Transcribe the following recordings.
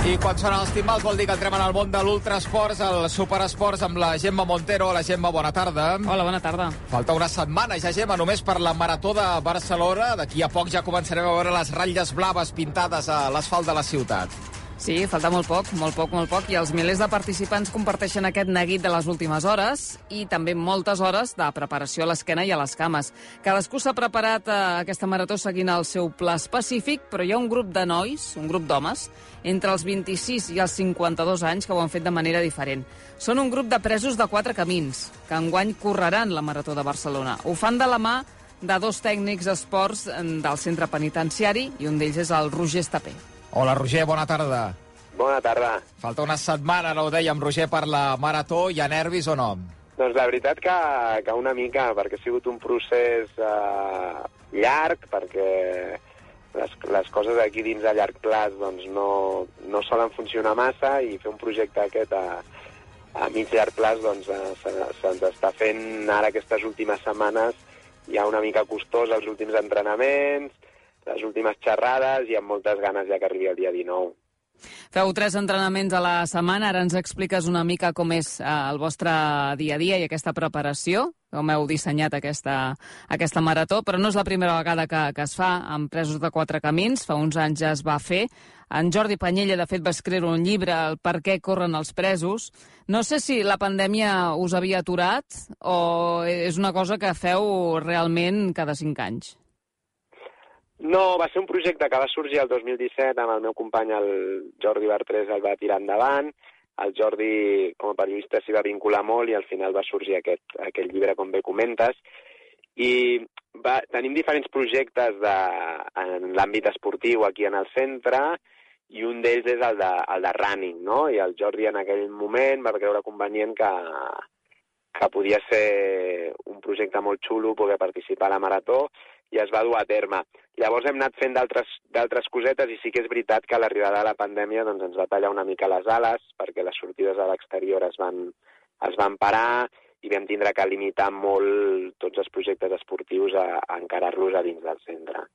I quan sonen els timbals vol dir que entrem en el món de l'ultrasports, el superesports amb la Gemma Montero. La Gemma, bona tarda. Hola, bona tarda. Falta una setmana ja, Gemma, només per la Marató de Barcelona. D'aquí a poc ja començarem a veure les ratlles blaves pintades a l'asfalt de la ciutat. Sí, falta molt poc, molt poc, molt poc, i els milers de participants comparteixen aquest neguit de les últimes hores i també moltes hores de preparació a l'esquena i a les cames. Cadascú s'ha preparat a eh, aquesta marató seguint el seu pla específic, però hi ha un grup de nois, un grup d'homes, entre els 26 i els 52 anys que ho han fet de manera diferent. Són un grup de presos de quatre camins, que enguany correran la Marató de Barcelona. Ho fan de la mà de dos tècnics esports eh, del centre penitenciari i un d'ells és el Roger Estapé. Hola, Roger, bona tarda. Bona tarda. Falta una setmana, no ho dèiem, Roger, per la Marató. Hi ha nervis o no? Doncs la veritat que, que una mica, perquè ha sigut un procés eh, llarg, perquè les, les coses aquí dins a llarg plaç doncs, no, no solen funcionar massa i fer un projecte aquest a, a mig llarg plaç doncs, eh, se'ns se, se està fent ara aquestes últimes setmanes ja una mica costós els últims entrenaments, les últimes xerrades i amb moltes ganes ja que arribi el dia 19. Feu tres entrenaments a la setmana, ara ens expliques una mica com és eh, el vostre dia a dia i aquesta preparació, com heu dissenyat aquesta, aquesta marató, però no és la primera vegada que, que es fa amb presos de quatre camins, fa uns anys ja es va fer. En Jordi Panyella, de fet, va escriure un llibre, el per què corren els presos. No sé si la pandèmia us havia aturat o és una cosa que feu realment cada cinc anys. No, va ser un projecte que va sorgir el 2017 amb el meu company, el Jordi Bartrés, el va tirar endavant. El Jordi, com a periodista, s'hi va vincular molt i al final va sorgir aquest, aquest llibre, com bé comentes. I va, tenim diferents projectes de, en l'àmbit esportiu aquí en el centre i un d'ells és el de, el de running, no? I el Jordi en aquell moment va creure convenient que, que podia ser un projecte molt xulo poder participar a la marató i es va dur a terme. Llavors hem anat fent d'altres cosetes i sí que és veritat que l'arribada de la pandèmia doncs, ens va tallar una mica les ales perquè les sortides a l'exterior es, van, es van parar i vam tindre que limitar molt tots els projectes esportius a, a encarar-los a dins del centre.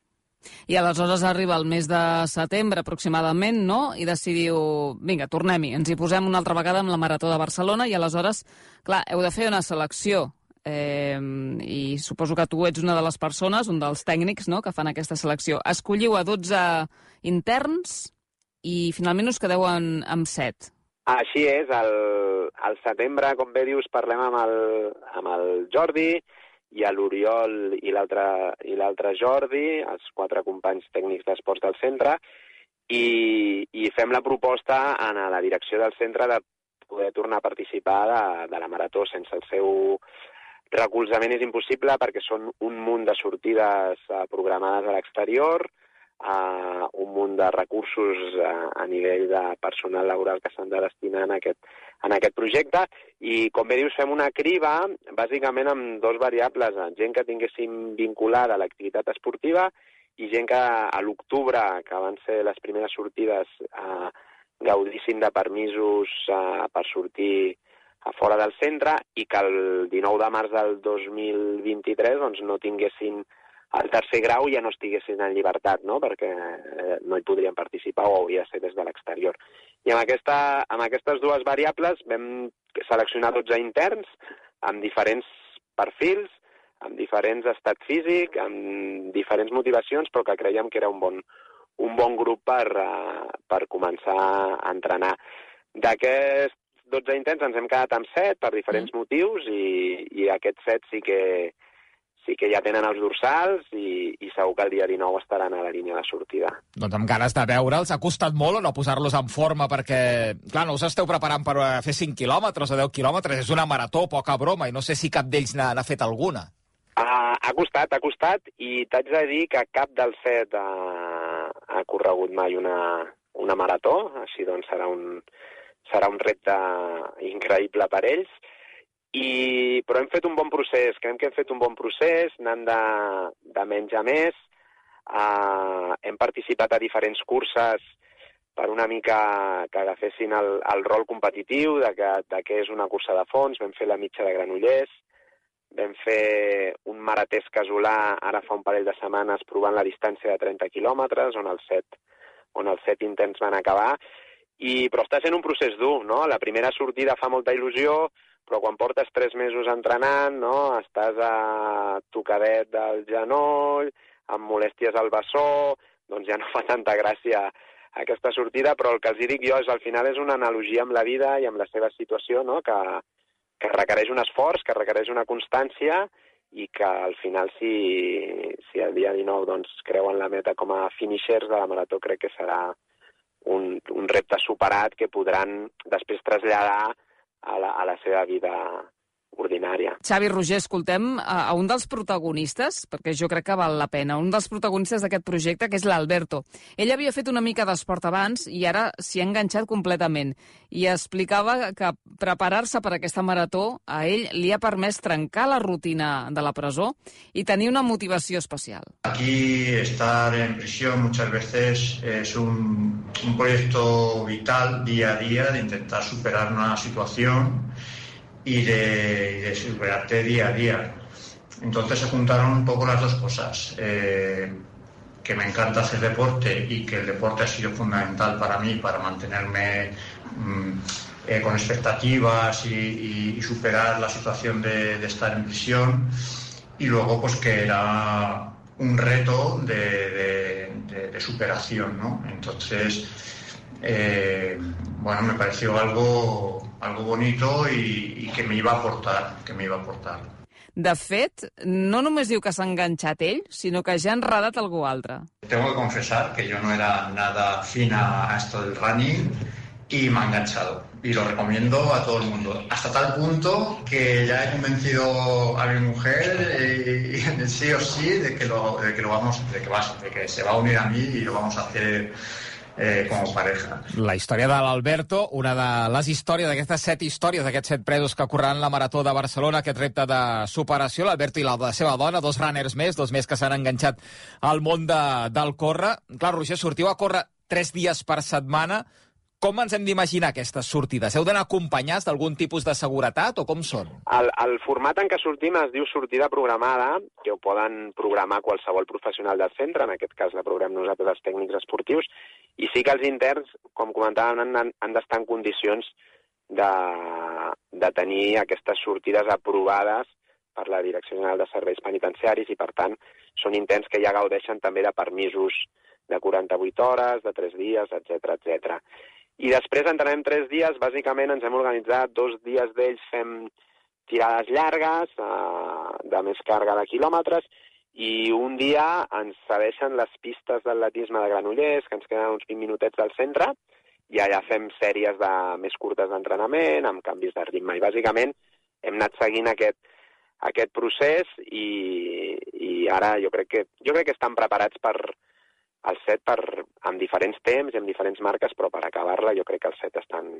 I aleshores arriba el mes de setembre aproximadament, no? I decidiu, vinga, tornem-hi, ens hi posem una altra vegada amb la Marató de Barcelona i aleshores, clar, heu de fer una selecció eh, i suposo que tu ets una de les persones, un dels tècnics no?, que fan aquesta selecció. Escolliu a 12 interns i finalment us quedeu en, amb 7. Així és, al, al setembre, com bé dius, parlem amb el, amb el Jordi i a l'Oriol i l'altre Jordi, els quatre companys tècnics d'esports del centre, i, i fem la proposta a la direcció del centre de poder tornar a participar de, de la marató sense el seu Recolzament és impossible perquè són un munt de sortides uh, programades a l'exterior, uh, un munt de recursos uh, a nivell de personal laboral que s'han de destinar en aquest, en aquest projecte. I, com bé dius, fem una criba bàsicament amb dos variables, gent que tinguéssim vinculada a l'activitat esportiva i gent que a l'octubre, que van ser les primeres sortides, uh, gaudissin de permisos uh, per sortir a fora del centre i que el 19 de març del 2023 doncs, no tinguessin el tercer grau ja no estiguessin en llibertat, no? perquè eh, no hi podrien participar o hauria de ser des de l'exterior. I amb, aquesta, amb aquestes dues variables vam seleccionar 12 interns amb diferents perfils, amb diferents estat físic, amb diferents motivacions, però que creiem que era un bon, un bon grup per, uh, per començar a entrenar. D'aquest 12 intents ens hem quedat amb 7 per diferents mm. motius i, i aquests 7 sí que, sí que ja tenen els dorsals i, i segur que el dia 19 estaran a la línia de sortida. Doncs amb ganes de veure'ls. Ha costat molt o no posar-los en forma? Perquè, clar, no us esteu preparant per eh, fer 5 quilòmetres o 10 quilòmetres. És una marató, poca broma, i no sé si cap d'ells n'ha fet alguna. Uh, ha costat, ha costat, i t'haig de dir que cap dels set ha, ha corregut mai una, una marató, així doncs serà un, serà un repte increïble per ells, i, però hem fet un bon procés, creiem que hem fet un bon procés, anant de, de menys a més, uh, hem participat a diferents curses per una mica que agafessin el, el rol competitiu de, que, de què és una cursa de fons, vam fer la mitja de Granollers, vam fer un maratès casolà ara fa un parell de setmanes provant la distància de 30 quilòmetres, on els set, on els set intents van acabar, i, però està sent un procés dur, no? La primera sortida fa molta il·lusió, però quan portes tres mesos entrenant, no? Estàs a tocadet del genoll, amb molèsties al bessó, doncs ja no fa tanta gràcia aquesta sortida, però el que els dic jo és al final és una analogia amb la vida i amb la seva situació, no? que, que requereix un esforç, que requereix una constància i que al final si, si el dia 19 doncs, creuen la meta com a finishers de la marató crec que serà un, un repte superat que podran després traslladar a la, a la seva vida ordinària. Xavi Roger, escoltem a, a un dels protagonistes, perquè jo crec que val la pena, un dels protagonistes d'aquest projecte, que és l'Alberto. Ell havia fet una mica d'esport abans i ara s'hi ha enganxat completament. I explicava que preparar-se per aquesta marató a ell li ha permès trencar la rutina de la presó i tenir una motivació especial. Aquí estar en prisión muchas veces es un, un proyecto vital día a día de intentar superar una situación y de, de superarte día a día. Entonces se juntaron un poco las dos cosas. Eh, que me encanta hacer deporte y que el deporte ha sido fundamental para mí, para mantenerme mmm, eh, con expectativas y, superar la situación de, estar en prisión. Y luego, pues que era un reto de, de superación, ¿no? Entonces, eh, bueno, me pareció algo, algo bonito y, y que me iba a aportar, que me iba a aportar. De fet, no només diu que s'ha enganxat ell, sinó que ja ha enredat algú altre. Tengo que confesar que yo no era nada fina a esto del running y me ha enganchado. Y lo recomiendo a todo el mundo. Hasta tal punto que ya he convencido a mi mujer eh, sí o sí de que lo, de que lo vamos, de que, va, de que se va a unir a mí y lo vamos a hacer eh, com a pareja. La història de l'Alberto, una de les històries d'aquestes set històries d'aquests set presos que correran la Marató de Barcelona, aquest repte de superació, l'Alberto i la, la seva dona, dos runners més, dos més que s'han enganxat al món de, del córrer. Clar, Roger, sortiu a córrer tres dies per setmana, com ens hem d'imaginar aquestes sortides? Heu d'anar acompanyats d'algun tipus de seguretat o com són? El, el format en què sortim es diu sortida programada, que ho poden programar qualsevol professional del centre, en aquest cas la programem nosaltres els tècnics esportius, i sí que els interns, com comentàvem, han, han d'estar en condicions de, de tenir aquestes sortides aprovades per la Direcció General de Serveis Penitenciaris i, per tant, són interns que ja gaudeixen també de permisos de 48 hores, de 3 dies, etc etc. I després entrenem tres dies, bàsicament ens hem organitzat, dos dies d'ells fem tirades llargues, eh, de més càrrega de quilòmetres, i un dia ens cedeixen les pistes d'atletisme de Granollers, que ens queden uns 20 minutets al centre, i allà fem sèries de, més curtes d'entrenament, amb canvis de ritme. I bàsicament hem anat seguint aquest, aquest procés i, i ara jo crec, que, jo crec que estan preparats per, el set per, amb diferents temps i amb diferents marques, però per acabar-la jo crec que els set estan,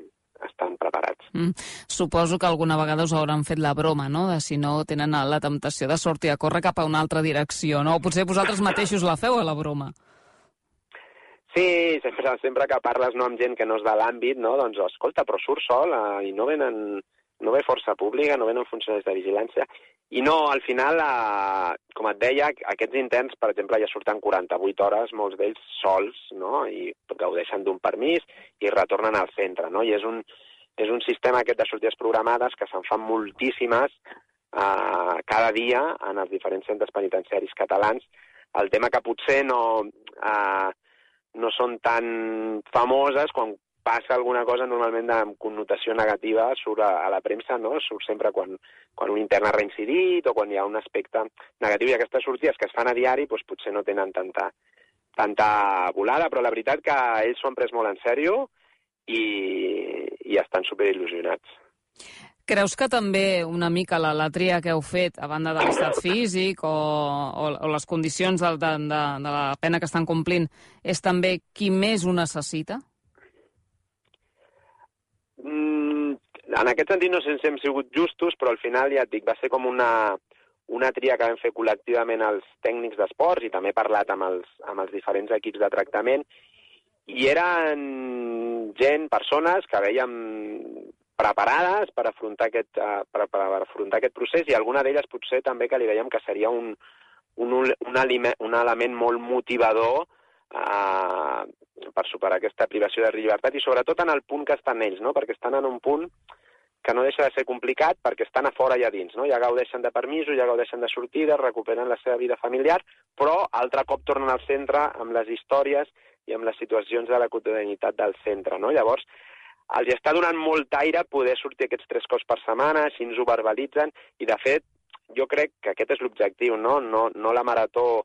estan preparats. Mm. Suposo que alguna vegada us hauran fet la broma, no?, de si no tenen la temptació de sortir a córrer cap a una altra direcció, no? O potser vosaltres mateixos la feu a la broma. Sí, sempre, sempre que parles no, amb gent que no és de l'àmbit, no? doncs escolta, però surt sol eh, i no venen no ve força pública, no venen funcionaris de vigilància, i no, al final, eh, com et deia, aquests interns, per exemple, ja surten 48 hores, molts d'ells sols, no?, i gaudeixen d'un permís i retornen al centre, no?, i és un, és un sistema aquest de sortides programades que se'n fan moltíssimes eh, cada dia en els diferents centres penitenciaris catalans. El tema que potser no, eh, no són tan famoses quan passa alguna cosa normalment amb connotació negativa surt a, a la premsa, no? Surt sempre quan, quan un intern ha reincidit o quan hi ha un aspecte negatiu. I aquestes sortides que es fan a diari doncs, potser no tenen tanta, tanta volada, però la veritat que ells s'ho han pres molt en sèrio i, i estan superil·lusionats. Creus que també una mica la, la tria que heu fet, a banda de l'estat físic o, o, o les condicions de, de, de, de la pena que estan complint, és també qui més ho necessita? Mm, en aquest sentit no sé si hem sigut justos, però al final, ja et dic, va ser com una, una tria que vam fer col·lectivament els tècnics d'esports i també he parlat amb els, amb els diferents equips de tractament i eren gent, persones que veiem preparades per afrontar aquest, uh, per, per afrontar aquest procés i alguna d'elles potser també que li veiem que seria un, un, un, aliment, un element molt motivador uh, per superar aquesta privació de llibertat i sobretot en el punt que estan ells, no? perquè estan en un punt que no deixa de ser complicat perquè estan a fora i a dins, no? ja gaudeixen de permisos, ja gaudeixen de sortides, recuperen la seva vida familiar, però altre cop tornen al centre amb les històries i amb les situacions de la quotidianitat del centre. No? Llavors, els està donant molt aire poder sortir aquests tres cops per setmana, així ens ho verbalitzen, i de fet, jo crec que aquest és l'objectiu, no? no? No la marató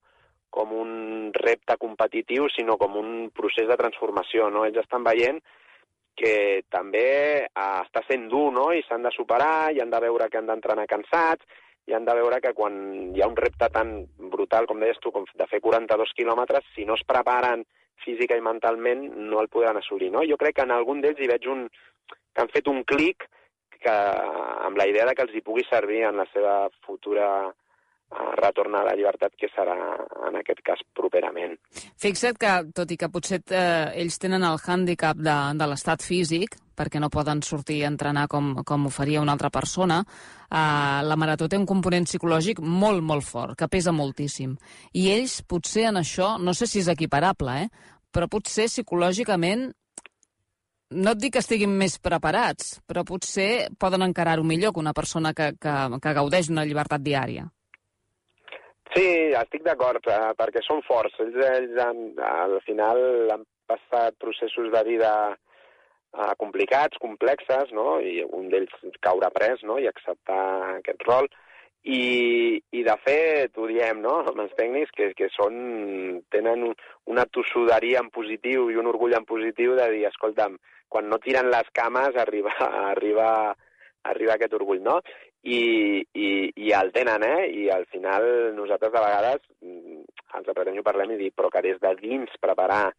com un repte competitiu, sinó com un procés de transformació. No? Ells estan veient que també eh, està sent dur, no?, i s'han de superar, i han de veure que han d'entrenar cansats, i han de veure que quan hi ha un repte tan brutal, com deies tu, com de fer 42 quilòmetres, si no es preparen física i mentalment, no el podran assolir, no? Jo crec que en algun d'ells hi veig un, que han fet un clic que, amb la idea de que els hi pugui servir en la seva futura retornar a la llibertat, que serà en aquest cas properament. Fixa't que, tot i que potser eh, ells tenen el hàndicap de, de l'estat físic, perquè no poden sortir a entrenar com, com ho faria una altra persona, eh, la marató té un component psicològic molt, molt fort, que pesa moltíssim. I ells, potser en això, no sé si és equiparable, eh, però potser psicològicament no et dic que estiguin més preparats, però potser poden encarar-ho millor que una persona que, que, que gaudeix d'una llibertat diària. Sí, estic d'acord, eh, perquè són forts. Ells, ells han, al final han passat processos de vida eh, complicats, complexes, no? i un d'ells caure pres no? i acceptar aquest rol. I, i de fet, ho diem, no?, amb els tècnics, que, que són, tenen una tossuderia en positiu i un orgull en positiu de dir, escolta'm, quan no tiren les cames arriba, arriba, arriba aquest orgull, no? i, i, i el tenen, eh? I al final nosaltres de vegades ens apretem i parlem i dic, però que des de dins preparar,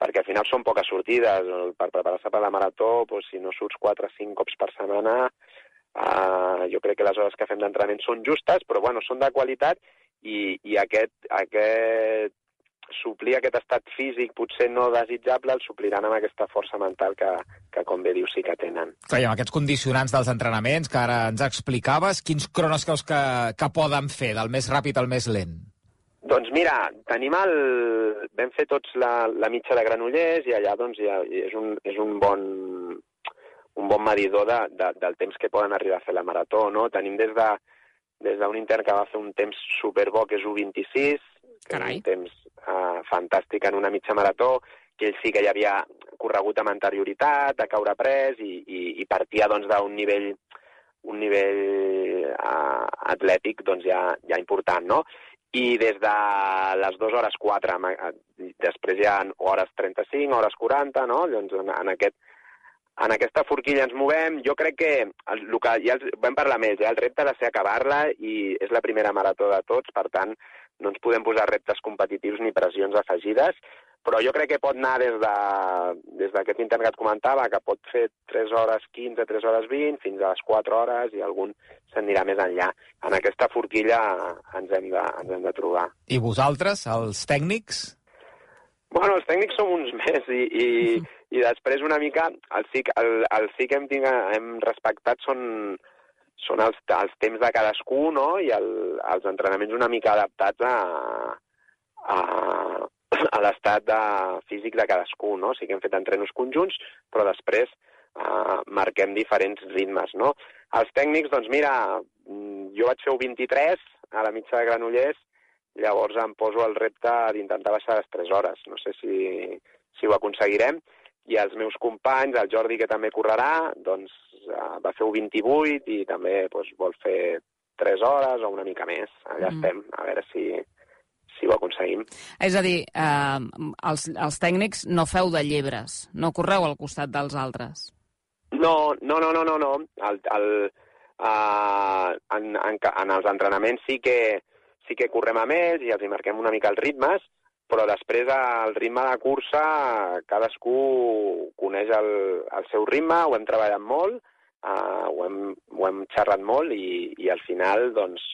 perquè al final són poques sortides, per preparar-se per la marató, doncs, si no surts 4 o 5 cops per setmana, eh, jo crec que les hores que fem d'entrenament són justes, però bueno, són de qualitat i, i aquest, aquest suplir aquest estat físic potser no desitjable el supliran amb aquesta força mental que, que com bé dius, sí que tenen. Clar, amb aquests condicionants dels entrenaments que ara ens explicaves, quins cronos creus que, que poden fer, del més ràpid al més lent? Doncs mira, tenim el... Vam fer tots la, la mitja de Granollers i allà doncs, ja, és, un, és un bon un bon medidor de, de, del temps que poden arribar a fer la marató, no? Tenim des de des d'un intern que va fer un temps superbo, que és 1.26, que Carai. és un temps fantàstic en una mitja marató, que ell sí que ja havia corregut amb anterioritat, de caure pres, i, i, i partia doncs, d'un doncs, nivell un nivell uh, atlètic doncs, ja, ja important, no? I des de les 2 hores 4, després hi ha hores 35, hores 40, no? Doncs en, en, aquest, en aquesta forquilla ens movem. Jo crec que el, que ja els, vam parlar més, ja el repte ha de ser acabar-la i és la primera marató de tots, per tant, no ens podem posar reptes competitius ni pressions afegides, però jo crec que pot anar des d'aquest de, des intent que et comentava, que pot fer 3 hores 15, 3 hores 20, fins a les 4 hores, i algun s'anirà més enllà. En aquesta forquilla ens hem de, ens hem de trobar. I vosaltres, els tècnics? Bueno, els tècnics som uns més i, i, i després una mica el sí, el, el sí que hem, tinc, hem respectat són, són els, els temps de cadascú no? i el, els entrenaments una mica adaptats a, a, a l'estat de, físic de cadascú. No? O sigui que hem fet entrenos conjunts, però després uh, marquem diferents ritmes. No? Els tècnics, doncs mira, jo vaig fer un 23 a la mitja de Granollers, llavors em poso el repte d'intentar baixar les 3 hores. No sé si, si ho aconseguirem, i els meus companys, el Jordi, que també correrà, doncs uh, va fer un 28 i també doncs, vol fer 3 hores o una mica més. Allà mm. estem, a veure si, si ho aconseguim. És a dir, eh, els, els tècnics no feu de llebres, no correu al costat dels altres. No, no, no, no, no. no. El, el, uh, en, en, en els entrenaments sí que, sí que correm amb ells i els hi marquem una mica els ritmes, però després el ritme de cursa cadascú coneix el, el seu ritme, ho hem treballat molt, uh, ho, hem, ho hem xerrat molt i, i al final, doncs,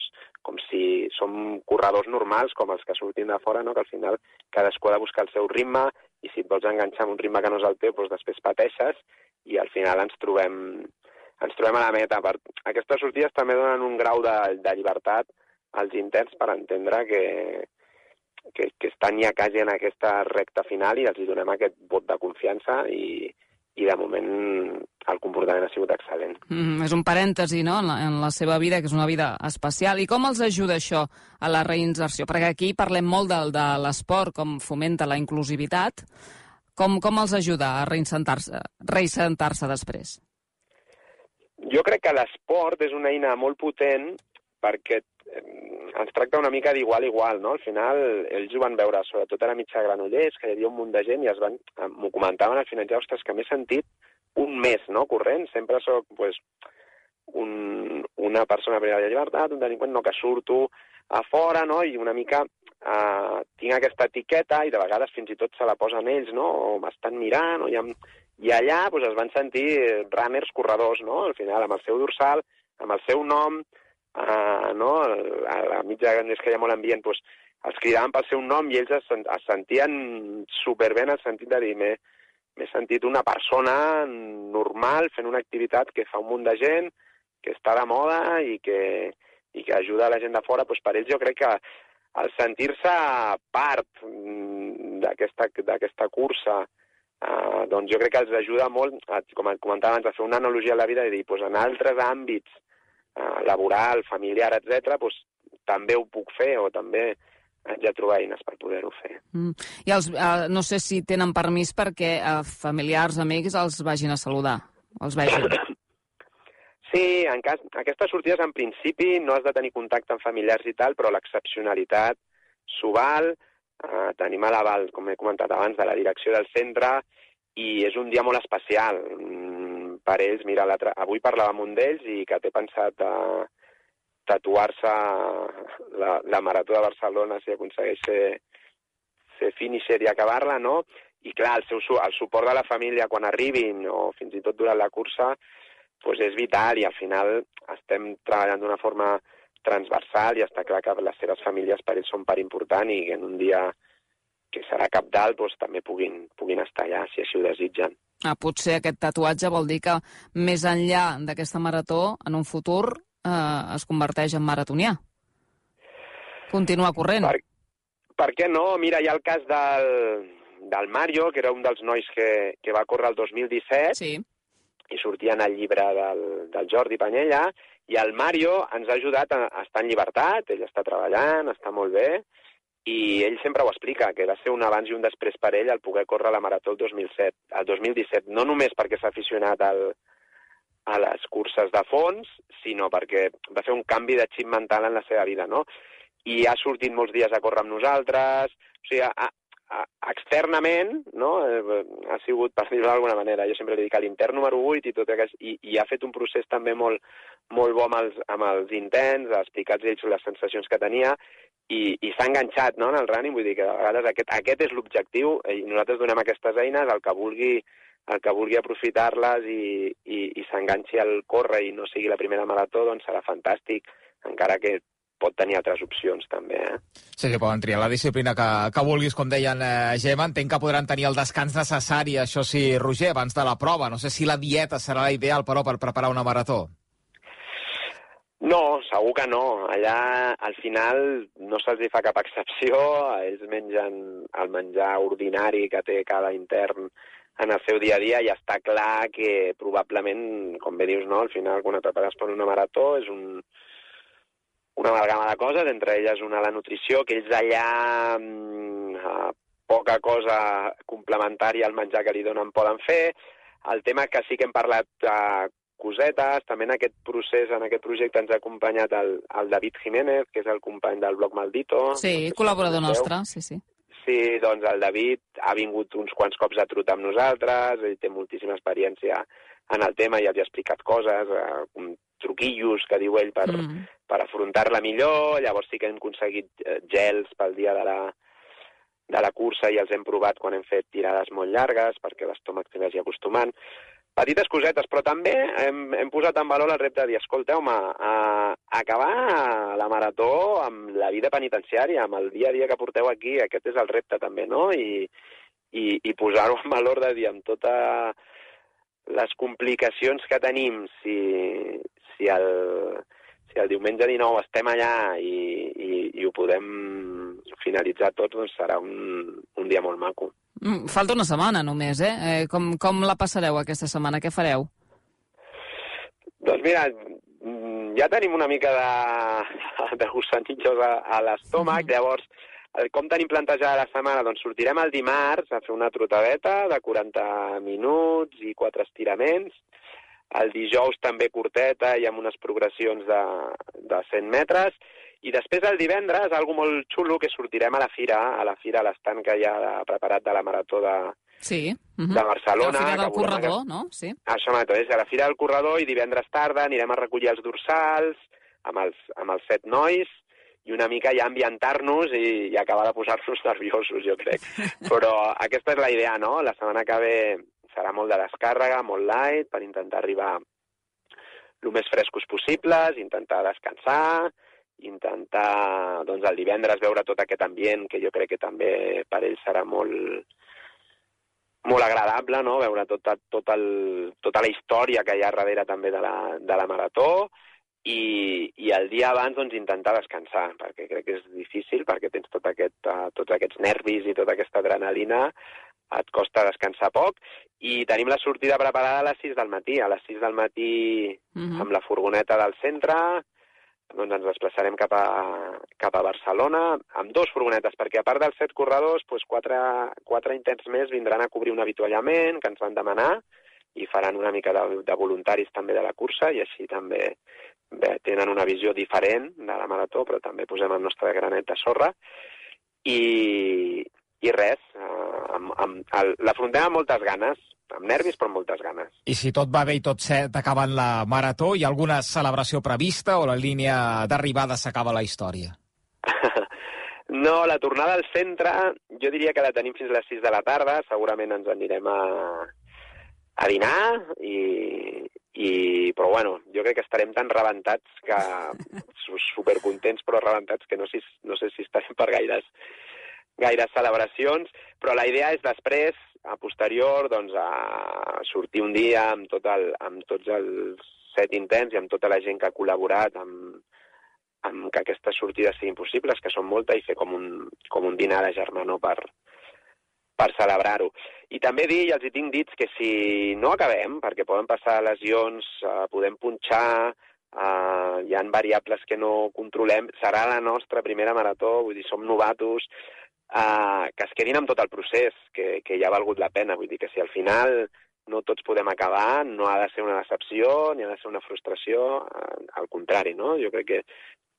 com si som corredors normals, com els que sortim de fora, no? que al final cadascú ha de buscar el seu ritme i si et vols enganxar amb un ritme que no és el teu, doncs després pateixes i al final ens trobem, ens trobem a la meta. Per... Aquestes sortides també donen un grau de, de llibertat als intents per entendre que, que, que estan ja quasi en aquesta recta final i els donem aquest vot de confiança i, i de moment el comportament ha sigut excel·lent. Mm, és un parèntesi, no?, en la, en la seva vida, que és una vida especial. I com els ajuda això a la reinserció? Perquè aquí parlem molt del, de l'esport, com fomenta la inclusivitat. Com, com els ajuda a reinsentar-se reinsentar després? Jo crec que l'esport és una eina molt potent perquè eh, ens tracta una mica d'igual igual, no? Al final, ells ho van veure, sobretot a la mitja Granollers, que hi havia un munt de gent i es van, eh, m'ho comentaven al final, ja, ostres, que m'he sentit un mes, no?, corrent. Sempre sóc, pues, un, una persona privada de llibertat, un delinqüent, no, que surto a fora, no?, i una mica eh, tinc aquesta etiqueta i de vegades fins i tot se la posen ells, no?, o m'estan mirant, o ja... I allà pues, es van sentir runners, corredors, no?, al final, amb el seu dorsal, amb el seu nom, uh, no? a la mitja que hi ha molt ambient, doncs, els cridaven pel seu nom i ells es, es sentien superbé en el sentit de dir m'he sentit una persona normal fent una activitat que fa un munt de gent, que està de moda i que, i que ajuda a la gent de fora, doncs per ells jo crec que el sentir-se part mm, d'aquesta cursa, eh, doncs jo crec que els ajuda molt, a, com comentava abans, a fer una analogia a la vida i dir, doncs en altres àmbits eh, laboral, familiar, etc., doncs, també ho puc fer o també haig de trobar eines per poder-ho fer. Mm. I els, eh, no sé si tenen permís perquè eh, familiars, amics, els vagin a saludar, els vegin. Sí, en cas, aquestes sortides en principi no has de tenir contacte amb familiars i tal, però l'excepcionalitat s'ho val, eh, tenim l'aval, com he comentat abans, de la direcció del centre, i és un dia molt especial. Mm, per ells, mira, avui parlava amb un d'ells i que té pensat a tatuar-se la, la Marató de Barcelona si aconsegueix ser, ser finisher i acabar-la, no? I clar, el, seu, el suport de la família quan arribin o fins i tot durant la cursa pues és vital i al final estem treballant d'una forma transversal i està clar que les seves famílies per ells són part important i en un dia que serà cap dalt doncs, també puguin, puguin estar allà si així ho desitgen. Ah, potser aquest tatuatge vol dir que més enllà d'aquesta marató, en un futur, eh, es converteix en maratonià. Continua corrent. Per, per què no? Mira, hi ha el cas del, del Mario, que era un dels nois que, que va córrer el 2017, sí. i sortia en el llibre del, del Jordi Panyella, i el Mario ens ha ajudat a, a estar en llibertat, ell està treballant, està molt bé, i ell sempre ho explica, que va ser un abans i un després per ell el poder córrer la Marató el 2007, el 2017, no només perquè s'ha aficionat al, a les curses de fons, sinó perquè va fer un canvi de xip mental en la seva vida, no? I ha sortit molts dies a córrer amb nosaltres, o sigui, a, a, externament, no?, eh, ha sigut, per dir-ho d'alguna manera, jo sempre li dic a l'intern número 8 i tot aquest, i, i ha fet un procés també molt, molt bo amb els, amb els intents, ha explicat ells les sensacions que tenia, i, i s'ha enganxat no, en el running, vull dir que a vegades aquest, aquest és l'objectiu i nosaltres donem aquestes eines al que vulgui el que vulgui aprofitar-les i, i, i s'enganxi al córrer i no sigui la primera marató, doncs serà fantàstic, encara que pot tenir altres opcions també. Eh? Sí, sí, poden triar la disciplina que, que vulguis, com deien eh, Gemma. Entenc que podran tenir el descans necessari, això sí, Roger, abans de la prova. No sé si la dieta serà la ideal, però, per preparar una marató. No, segur que no. Allà, al final, no se'ls fa cap excepció. Ells mengen el menjar ordinari que té cada intern en el seu dia a dia i està clar que probablement, com bé dius, no, al final quan et prepares per una marató és un, una amalgama de coses, entre elles una la nutrició, que ells allà eh, poca cosa complementària al menjar que li donen poden fer. El tema que sí que hem parlat eh, cosetes. També en aquest procés, en aquest projecte ens ha acompanyat el, el David Jiménez, que és el company del blog Maldito. Sí, no col·laborador nostre, sí, sí. Sí, doncs el David ha vingut uns quants cops a trotar amb nosaltres, ell té moltíssima experiència en el tema i els ha explicat coses, eh, truquillos que diu ell per, mm. per afrontar-la millor, llavors sí que hem aconseguit eh, gels pel dia de la, de la cursa i els hem provat quan hem fet tirades molt llargues perquè l'estómac s'hi vagi acostumant petites cosetes, però també hem, hem posat en valor el repte de dir, escolteu-me, a, acabar la marató amb la vida penitenciària, amb el dia a dia que porteu aquí, aquest és el repte també, no? I, i, i posar-ho en valor de dir, amb totes les complicacions que tenim, si, si, el, si el diumenge 19 estem allà i, i, i ho podem finalitzar tots doncs serà un, un dia molt maco. Mm, falta una setmana només, eh? eh com, com la passareu aquesta setmana? Què fareu? Doncs mira, mm, ja tenim una mica de, de gussanillos a, a l'estómac, mm llavors com tenim plantejada la setmana? Doncs sortirem el dimarts a fer una trotadeta de 40 minuts i quatre estiraments. El dijous també curteta i amb unes progressions de, de 100 metres. I després el divendres, algo molt xulo, que sortirem a la fira, a la fira, a l'estant que hi ha preparat de la Marató de, sí. uh -huh. de Barcelona. La fira del corredor, que... no? Sí. Això mateix, a la fira del corredor i divendres tarda anirem a recollir els dorsals amb els, amb els set nois i una mica ja ambientar-nos i, i acabar de posar-nos nerviosos, jo crec. Però aquesta és la idea, no? La setmana que ve serà molt de descàrrega, molt light, per intentar arribar el més frescos possibles, intentar descansar, intentar doncs, el divendres veure tot aquest ambient que jo crec que també per ell serà molt, molt agradable, no? veure tota, tot el, tota la història que hi ha darrere també de la, de la marató i, i el dia abans doncs, intentar descansar, perquè crec que és difícil, perquè tens tot aquest, uh, tots aquests nervis i tota aquesta adrenalina, et costa descansar poc, i tenim la sortida preparada a les 6 del matí. A les 6 del matí, uh -huh. amb la furgoneta del centre, doncs ens desplaçarem cap a, cap a Barcelona amb dos furgonetes, perquè a part dels set corredors, doncs quatre, quatre intents més vindran a cobrir un avituallament que ens van demanar i faran una mica de, de voluntaris també de la cursa i així també bé, tenen una visió diferent de la marató, però també posem el nostre granet de sorra. I, i res, eh, amb, amb, el, l'afrontem amb moltes ganes, amb nervis però amb moltes ganes. I si tot va bé i tot set acabant la marató, hi ha alguna celebració prevista o la línia d'arribada s'acaba la història? no, la tornada al centre jo diria que la tenim fins a les 6 de la tarda, segurament ens anirem a, a dinar i, i, però bueno, jo crec que estarem tan rebentats que supercontents però rebentats que no, si, no sé si estarem per gaires gaires celebracions, però la idea és després a posterior doncs, a sortir un dia amb, tot el, amb tots els set intents i amb tota la gent que ha col·laborat amb, amb que aquestes sortides siguin possibles, que són moltes, i fer com un, com un dinar de germanor per, per celebrar-ho. I també dir, i els hi tinc dits, que si no acabem, perquè poden passar lesions, eh, podem punxar, eh, hi han variables que no controlem, serà la nostra primera marató, vull dir, som novatos, uh, que es quedin amb tot el procés, que, que ja ha valgut la pena. Vull dir que si al final no tots podem acabar, no ha de ser una decepció ni ha de ser una frustració, uh, al contrari, no? Jo crec que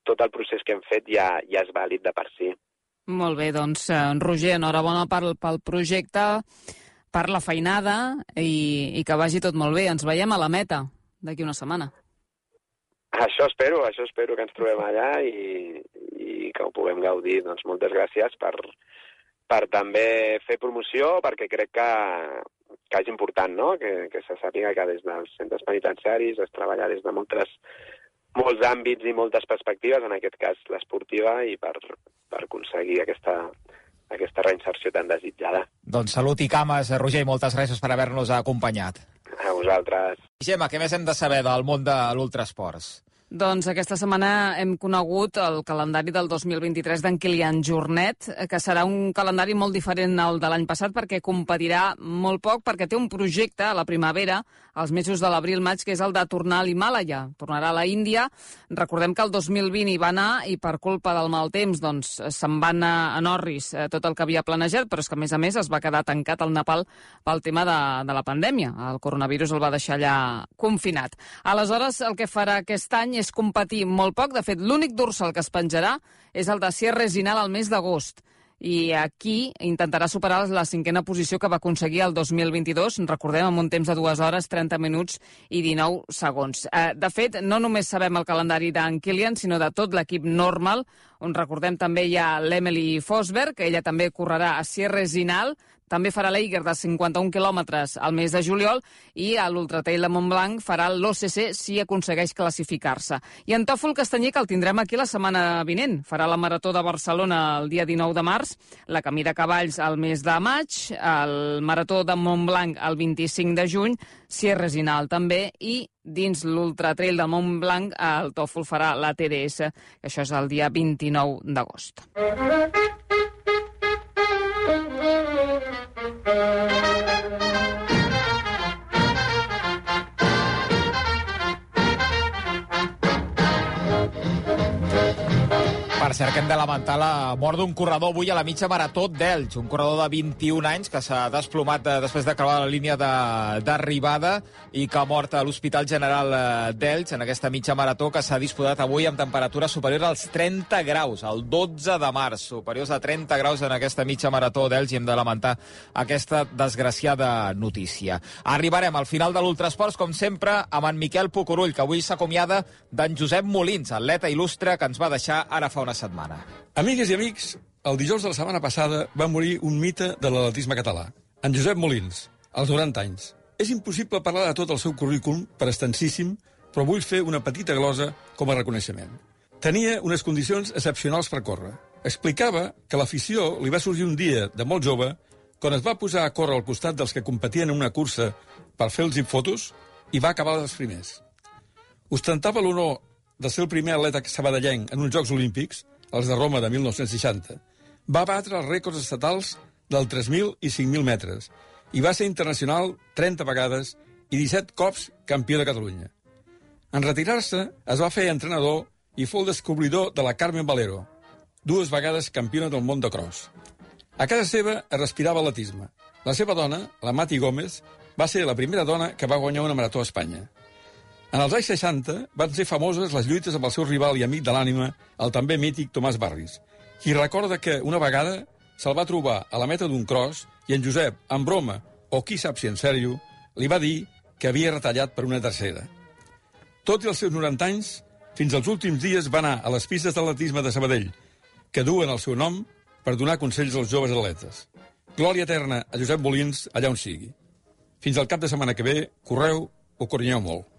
tot el procés que hem fet ja, ja és vàlid de per si. Molt bé, doncs, eh, Roger, enhorabona pel, pel projecte, per la feinada i, i que vagi tot molt bé. Ens veiem a la meta d'aquí una setmana. Això espero, això espero que ens trobem allà i, i que ho puguem gaudir. Doncs moltes gràcies per, per també fer promoció, perquè crec que, que és important no? que, que se sàpiga que des dels centres penitenciaris es treballa des de moltes, molts àmbits i moltes perspectives, en aquest cas l'esportiva, i per, per aconseguir aquesta, aquesta reinserció tan desitjada. Doncs salut i cames, Roger, i moltes gràcies per haver-nos acompanyat. A vosaltres. Gemma, què més hem de saber del món de l'ultrasports? Doncs aquesta setmana hem conegut el calendari del 2023 d'en Kilian Jornet, que serà un calendari molt diferent al de l'any passat perquè competirà molt poc, perquè té un projecte a la primavera, als mesos de l'abril-maig, que és el de tornar a l'Himàlaia. Tornarà a la Índia. Recordem que el 2020 hi va anar i per culpa del mal temps doncs, se'n va anar a Norris eh, tot el que havia planejat, però és que a més a més es va quedar tancat al Nepal pel tema de, de la pandèmia. El coronavirus el va deixar allà confinat. Aleshores, el que farà aquest any és competir molt poc. De fet, l'únic dorsal que es penjarà és el de Sierra Resinal al mes d'agost. I aquí intentarà superar la cinquena posició que va aconseguir el 2022, recordem, amb un temps de 2 hores, 30 minuts i 19 segons. Eh, de fet, no només sabem el calendari d'en Kilian, sinó de tot l'equip normal, on recordem també hi ha l'Emily Fosberg, que ella també correrà a Sierra Resinal, també farà l'Eiger de 51 quilòmetres al mes de juliol i a l'Ultratrail de Montblanc farà l'OCC si aconsegueix classificar-se. I en Tòfol Castanyer, que el tindrem aquí la setmana vinent, farà la Marató de Barcelona el dia 19 de març, la Camí de Cavalls el mes de maig, el Marató de Montblanc el 25 de juny, Sierra Ginal també, i dins l'Ultratrail de Montblanc el Tòfol farà la TDS, que això és el dia 29 d'agost. Cert, que hem de lamentar la mort d'un corredor avui a la mitja marató d'Elx, un corredor de 21 anys que s'ha desplomat de, després de creuar la línia d'arribada i que ha mort a l'Hospital General eh, d'Elx en aquesta mitja marató que s'ha disputat avui amb temperatures superiors als 30 graus, el 12 de març, superiors a 30 graus en aquesta mitja marató d'Elx i hem de lamentar aquesta desgraciada notícia. Arribarem al final de l'Ultrasports, com sempre, amb en Miquel Pucurull, que avui s'acomiada d'en Josep Molins, atleta il·lustre que ens va deixar ara fa una setmana. Amigues i amics, el dijous de la setmana passada va morir un mite de l'atletisme català, en Josep Molins, als 90 anys. És impossible parlar de tot el seu currículum per extensíssim, però vull fer una petita glosa com a reconeixement. Tenia unes condicions excepcionals per córrer. Explicava que l'afició li va sorgir un dia de molt jove quan es va posar a córrer al costat dels que competien en una cursa per fer-los fotos i va acabar dels primers. Ostentava l'honor de ser el primer atleta sabadellenc en uns Jocs Olímpics, els de Roma de 1960, va batre els rècords estatals del 3.000 i 5.000 metres i va ser internacional 30 vegades i 17 cops campió de Catalunya. En retirar-se es va fer entrenador i fou el descobridor de la Carmen Valero, dues vegades campiona del món de cross. A casa seva es respirava atletisme. La seva dona, la Mati Gómez, va ser la primera dona que va guanyar una marató a Espanya. En els anys 60 van ser famoses les lluites amb el seu rival i amic de l'ànima, el també mític Tomàs Barris, qui recorda que una vegada se'l va trobar a la meta d'un cross i en Josep, en broma, o qui sap si en sèrio, li va dir que havia retallat per una tercera. Tot i els seus 90 anys, fins als últims dies va anar a les pistes d'atletisme de Sabadell, que duen el seu nom per donar consells als joves atletes. Glòria eterna a Josep Molins allà on sigui. Fins al cap de setmana que ve, correu o corrinyeu molt.